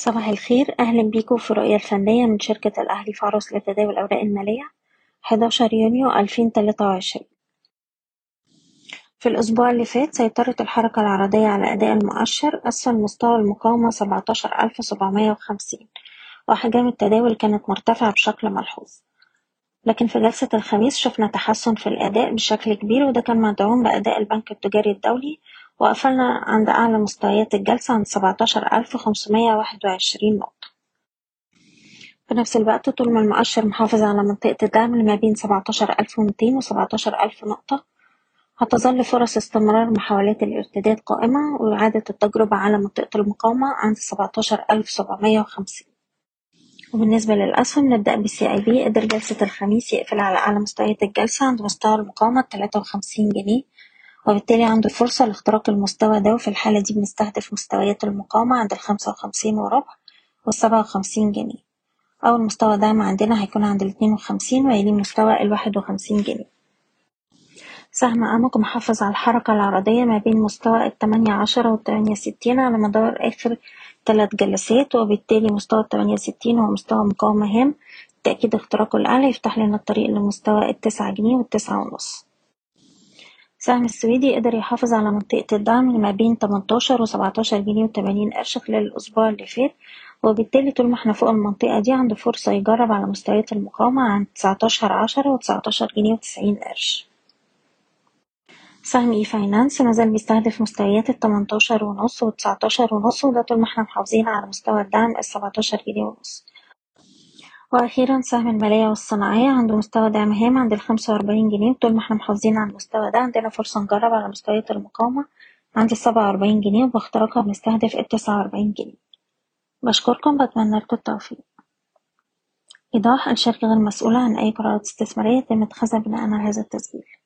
صباح الخير. أهلا بيكم في الرؤية الفنية من شركة الأهلي فارس لتداول الأوراق المالية 11 يونيو 2023 في الأسبوع اللي فات سيطرت الحركة العرضية على أداء المؤشر أسفل مستوى المقاومة 17750 وأحجام التداول كانت مرتفعة بشكل ملحوظ. لكن في جلسة الخميس شفنا تحسن في الأداء بشكل كبير وده كان مدعوم بأداء البنك التجاري الدولي وقفلنا عند أعلى مستويات الجلسة عند سبعتاشر ألف خمسمية واحد وعشرين نقطة. في نفس الوقت طول ما المؤشر محافظ على منطقة الدعم اللي ما بين سبعتاشر ألف ومتين وسبعتاشر ألف نقطة هتظل فرص استمرار محاولات الارتداد قائمة وإعادة التجربة على منطقة المقاومة عند سبعتاشر ألف سبعمية وخمسين. وبالنسبة للأسهم نبدأ أي بي قدر جلسة الخميس يقفل على أعلى مستويات الجلسة عند مستوى المقاومة تلاتة وخمسين جنيه. وبالتالي عنده فرصة لاختراق المستوى ده وفي الحالة دي بنستهدف مستويات المقاومة عند الخمسة وخمسين وربع والسبعة وخمسين جنيه. أول مستوى دعم عندنا هيكون عند الاتنين وخمسين ويليه مستوى الواحد وخمسين جنيه. سهم أمك محافظ على الحركة العرضية ما بين مستوى التمانية عشرة والتمانية ستين على مدار آخر ثلاث جلسات وبالتالي مستوى التمانية ستين هو مستوى مقاومة هام. تأكيد اختراقه الأعلى يفتح لنا الطريق لمستوى التسعة جنيه والتسعة ونص. سهم السويدي قدر يحافظ على منطقة الدعم ما بين تمنتاشر وسبعتاشر جنيه وتمانين قرش خلال الأسبوع اللي فات وبالتالي طول ما إحنا فوق المنطقة دي عنده فرصة يجرب على مستويات المقاومة عند تسعتاشر عشرة وتسعتاشر جنيه وتسعين قرش سهم e-finance مازال بيستهدف مستويات التمنتاشر ونص والتسعتاشر ونص وده طول ما إحنا محافظين على مستوى الدعم السبعتاشر جنيه ونص. وأخيرا سهم المالية والصناعية عنده مستوى دعم هام عند الخمسة وأربعين جنيه وطول ما إحنا محافظين على المستوى ده عندنا فرصة نجرب على مستويات المقاومة عند السبعة وأربعين جنيه وباختراقها بنستهدف التسعة وأربعين جنيه. بشكركم بتمنى لكم التوفيق. إيضاح الشركة غير مسؤولة عن أي قرارات استثمارية تم اتخاذها بناء على هذا التسجيل.